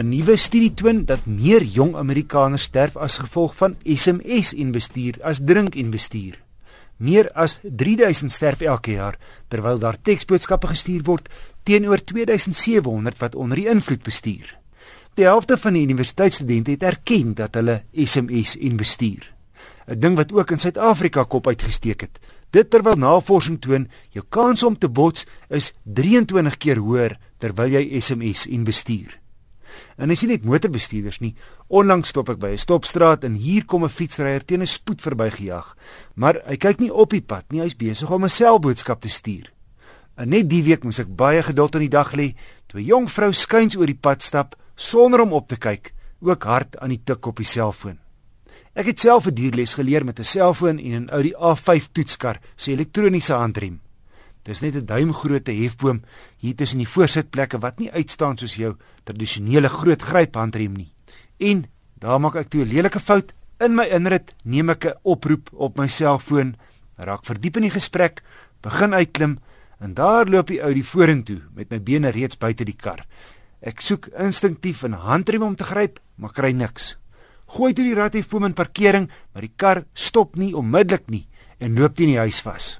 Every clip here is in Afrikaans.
'n Nuwe studie toon dat meer jong Amerikaners sterf as gevolg van SMS-inbestuur as drink-inbestuur. Meer as 3000 sterf elke jaar terwyl daar teksboodskappe gestuur word teenoor 2700 wat onder die invloed bestuur. Die helfte van die universiteitsstudente het erken dat hulle SMS-inbestuur. 'n Ding wat ook in Suid-Afrika kop uitgesteek het. Dit terwyl navorsing toon jou kans om te bots is 23 keer hoër terwyl jy SMS-inbestuur. En hy sien net motorbestuurders nie. Onlangs stop ek by 'n stopstraat en hier kom 'n fietsryer teen 'n spoed verbygejaag. Maar hy kyk nie op die pad nie, hy's besig om 'n selboodskap te stuur. En net die week moes ek baie geduld aan die dag lê toe 'n jong vrou skuins oor die pad stap sonder om op te kyk, ook hard aan die tik op die selfoon. Ek het self 'n dierles geleer met 'n selfoon en 'n Audi A5 toetskar se elektroniese handrem. Dis net 'n duimgrootte hefboom hier tussen die voorsitplekke wat nie uitstaan soos jou tradisionele groot gryphandrem nie. En daar maak ek toe 'n lelike fout in my inrit, neem ek 'n oproep op my selfoon, raak verdiep in die gesprek, begin uitklim en daar loop die ou die vorentoe met my bene reeds buite die kar. Ek soek instinktief 'n handrem om te gryp, maar kry niks. Gooi toe die radhefboom in parkering, maar die kar stop nie onmiddellik nie en loop teen die huis vas.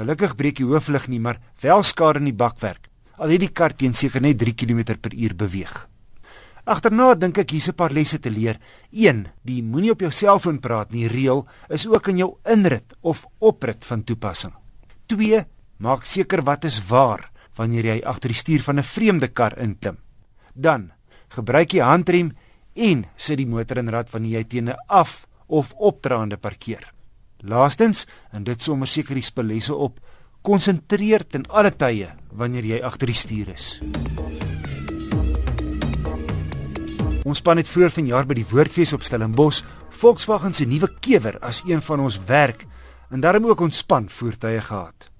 Gelukkig breek die hooflig nie, maar wel skade in die bakwerk. Al het die kar teen seker net 3 km/h beweeg. Agterna dink ek hier's 'n paar lesse te leer. 1. Die moenie op jou selfoon praat nie. Reël is ook in jou inrit of oprit van toepassing. 2. Maak seker wat is waar wanneer jy agter die stuur van 'n vreemde kar inklim. Dan gebruik jy handrem en sit die motor in rad wanneer jy teen 'n af of opdraande parkeer. Laastens, en dit sommer seker die spellesse op, konsentreer ten alle tye wanneer jy agter die stuur is. Ons span het vroeër vanjaar by die Woordfees op Stellenbosch Volkswagen se nuwe kewer as een van ons werk en daarom ook ontspan voertuie gehad.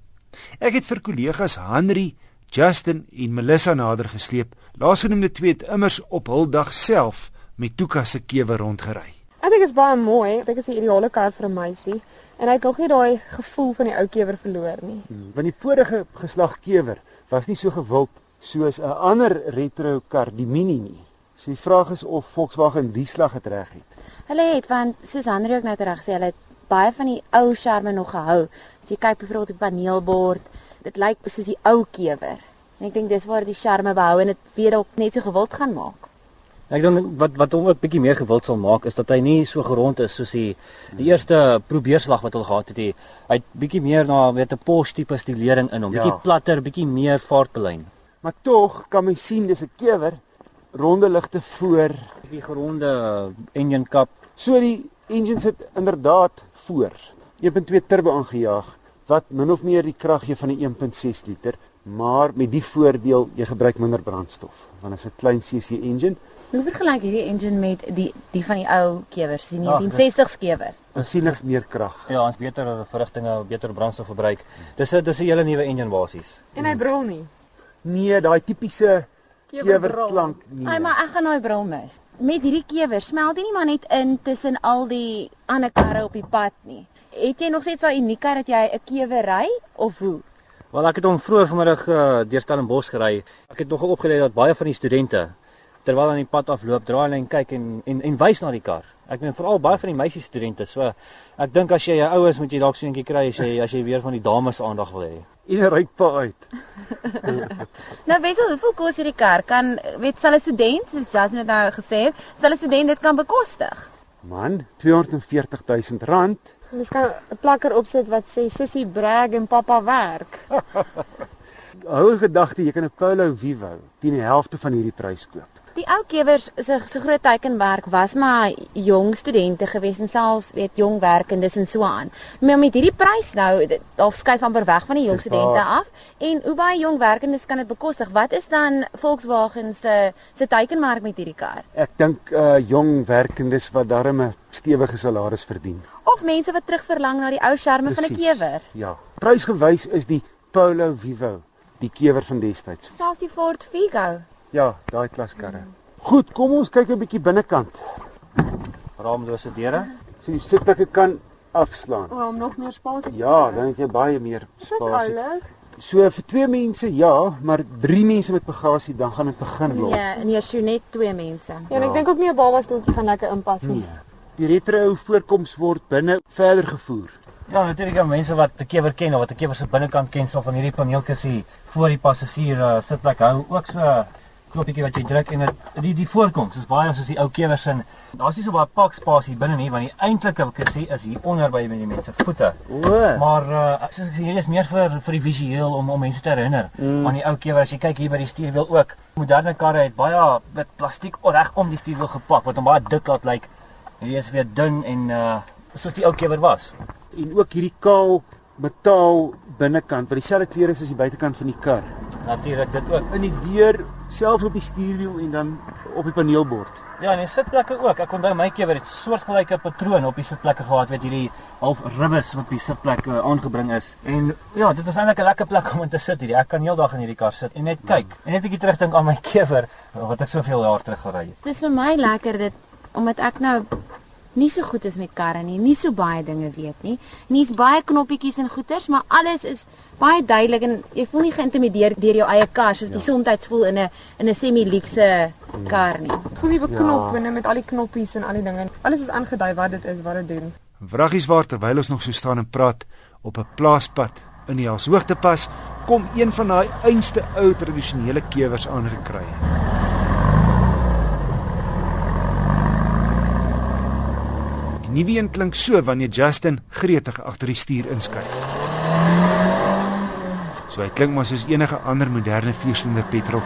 Ek het vir kollegas Henry, Justin en Melissa nader gesleep. Laasgenoemde twee het immers op hul dag self met Tuka se kewer rondgery. Ek dink dit is baie mooi. Ek dink dit is die ideale kar vir 'n meisie. En hy het nog nie daai gevoel van die ou kewer verloor nie. Hmm, want die vorige geslag kewer was nie so gewild soos 'n ander retro kar, die Mini nie. So die vraag is of Volkswagen die slag het reg het. Hulle het want soos Henry ook nou reg sê, hulle het baie van die ou charme nog gehou. As jy kyk byvoorbeeld op die paneelbord, dit lyk soos die ou kewer. En ek dink dis waar die charme behou en dit weer op net so gewild gaan maak. Ek dink wat wat hom ook bietjie meer gewild sal maak is dat hy nie so gerond is soos die die eerste probeerslag wat hy gehad het. Hy het bietjie meer na weet 'n Porsche tipe stilering in hom, bietjie ja. platter, bietjie meer vaartbelyn. Maar tog kan mens sien dis 'n kewer, ronde ligte voor, die geronde engine kap. So die engine sit inderdaad voor. 1.2 turbo aangejaag wat min of meer die krag gee van die 1.6 liter, maar met die voordeel jy gebruik minder brandstof want dit is 'n klein CC engine Hoe vergelyk hierdie engine met die die van die ou kewers, die 1960s kewer? Aansienlik meer krag. Ja, ons beter verrigtinge, beter brandstofverbruik. Dis 'n dis 'n hele nuwe engine basies. En hy brul nie. Nee, daai tipiese kewer klank nie. Ai, maar ek gaan daai brul mis. Met hierdie kewer smelt hy nie maar net in tussen al die ander karre op die pad nie. Het jy nog steeds daai uniekheid dat jy 'n kewer ry of hoe? Wel ek het hom vroeër vanmiddag uh, deur Stellenbosch gery. Ek het nog opgelê dat baie van die studente terwyl aan die pad afloop, draai hulle en kyk en en en wys na die kar. Ek meen veral baie van die meisie studente. So ek dink as jy 'n ou is, moet jy dalk so 'n bietjie kry as jy as jy weer van die dames aandag wil hê. En ry pa uit. nou weet jy hoeveel kos hierdie kar kan weet sal 'n student soos Jasmine nou gesê het, sal 'n student dit kan bekostig? Man, 240 000 rand. Mens kan 'n plakker opsit wat sê sussie brag en pappa werk. Hou gedagte jy kan 'n Polo Vivo teen die helfte van hierdie prys koop. Die ou kewers se se groot teikenwerk was maar jong studente gewees en selfs weet jong werkendes en so aan. Maar met hierdie prys nou, daar skuif amper weg van die jong studente af en hoe baie jong werkendes kan dit bekostig? Wat is dan Volkswagen se se teikenmerk met hierdie kar? Ek dink uh jong werkendes wat darm 'n stewige salaris verdien. Of mense wat terugverlang na die ou charme van 'n kewer. Ja. Prysgewys is die Polo Vivo die kewer van destyds. Selfs die Ford Figo. Ja, daai klaskarre. Goed, kom ons kyk 'n bietjie binnekant. Raamlose deure. Sien die sitplekke kan afslaan. O, om nog meer spasie. Ja, dan het jy baie meer spasie. So vir twee mense ja, maar drie mense met bagasie dan gaan dit begin loop. Ja, nee, so net twee mense. Ja, en ek dink ook nie 'n baba stoeltjie gaan lekker inpas nie. Nee. Die retro voorkoms word binne verder gevoer. Ja, natuurlik ja, mense wat die kewer ken of wat die kewer se binnekant ken sal van hierdie paneeltjies hier voor die passasier uh, sitplek hou ook so knoppietjie wat jy druk en dit die die voorkoms is baie soos die ou kewers in. Daar's nie so baie pak spasie binne nie want die eintlike kussie is hier onder by die mense voete. O. Maar uh, soos ek sê hier is meer vir vir die visueel om om mense te herinner mm. aan die ou kewer as jy kyk hier by die stuurwiel ook. Moderne karre het baie wit plastiek reg om die stuurwiel gepak wat hom baie dik laat lyk. Hierdie is weer dun en uh soos die ou kewer was. En ook hierdie kaal metaal binnekant wat dieselfde kleur is as die buitekant van die kar. Natuurlik dit ook. In die deur, selfs op die stuurwiel en dan op die paneelbord. Ja, en die sitplekke ook. Ek onthou my keer het soortgelyke patroon op die sitplekke gehad, weet hierdie half ribbes wat op die sitplekke aangebring is. En ja, dit is eintlik 'n lekker plek om in te sit hierdie. Ek kan heeldag in hierdie kar sit en net kyk. En net 'n bietjie terugdink aan my kewer wat ek soveel jaar terug gery het. Dit is vir my lekker dit omdat ek nou nie so goed is met karre nie, nie so baie dinge weet nie. Nie's baie knoppietjies en goeters, maar alles is baie duidelik en jy voel nie geïntimideer deur jou eie kar soos ja. die soms voel in 'n in 'n semi-luxe kar nie. Voel jy beknop ja. binne met al die knoppies en al die dinge. Alles is aangedui wat dit is, wat dit doen. Vraggies waar terwyl ons nog so staan en praat op 'n plaaspad in die Haashoogtepas kom een van daai einste ou tradisionele kewers aangekry. Die nuwe een klink so wanneer Justin gretig agter die stuur inskuif. So hy klink maar soos enige ander moderne viersilinder petrol.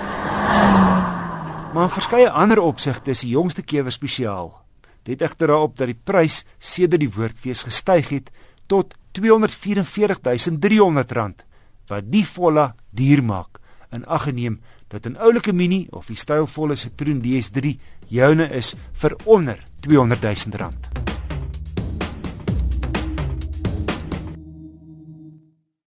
Maar verskeie ander opsigte is die jongste kewer spesiaal. Dit egter daarop dat die prys sedert die woordfees gestyg het tot R244300 wat die volle duur maak in ag geneem dat 'n oulike Mini of die stylvolle Citroen DS3 joune is vir onder R200 000.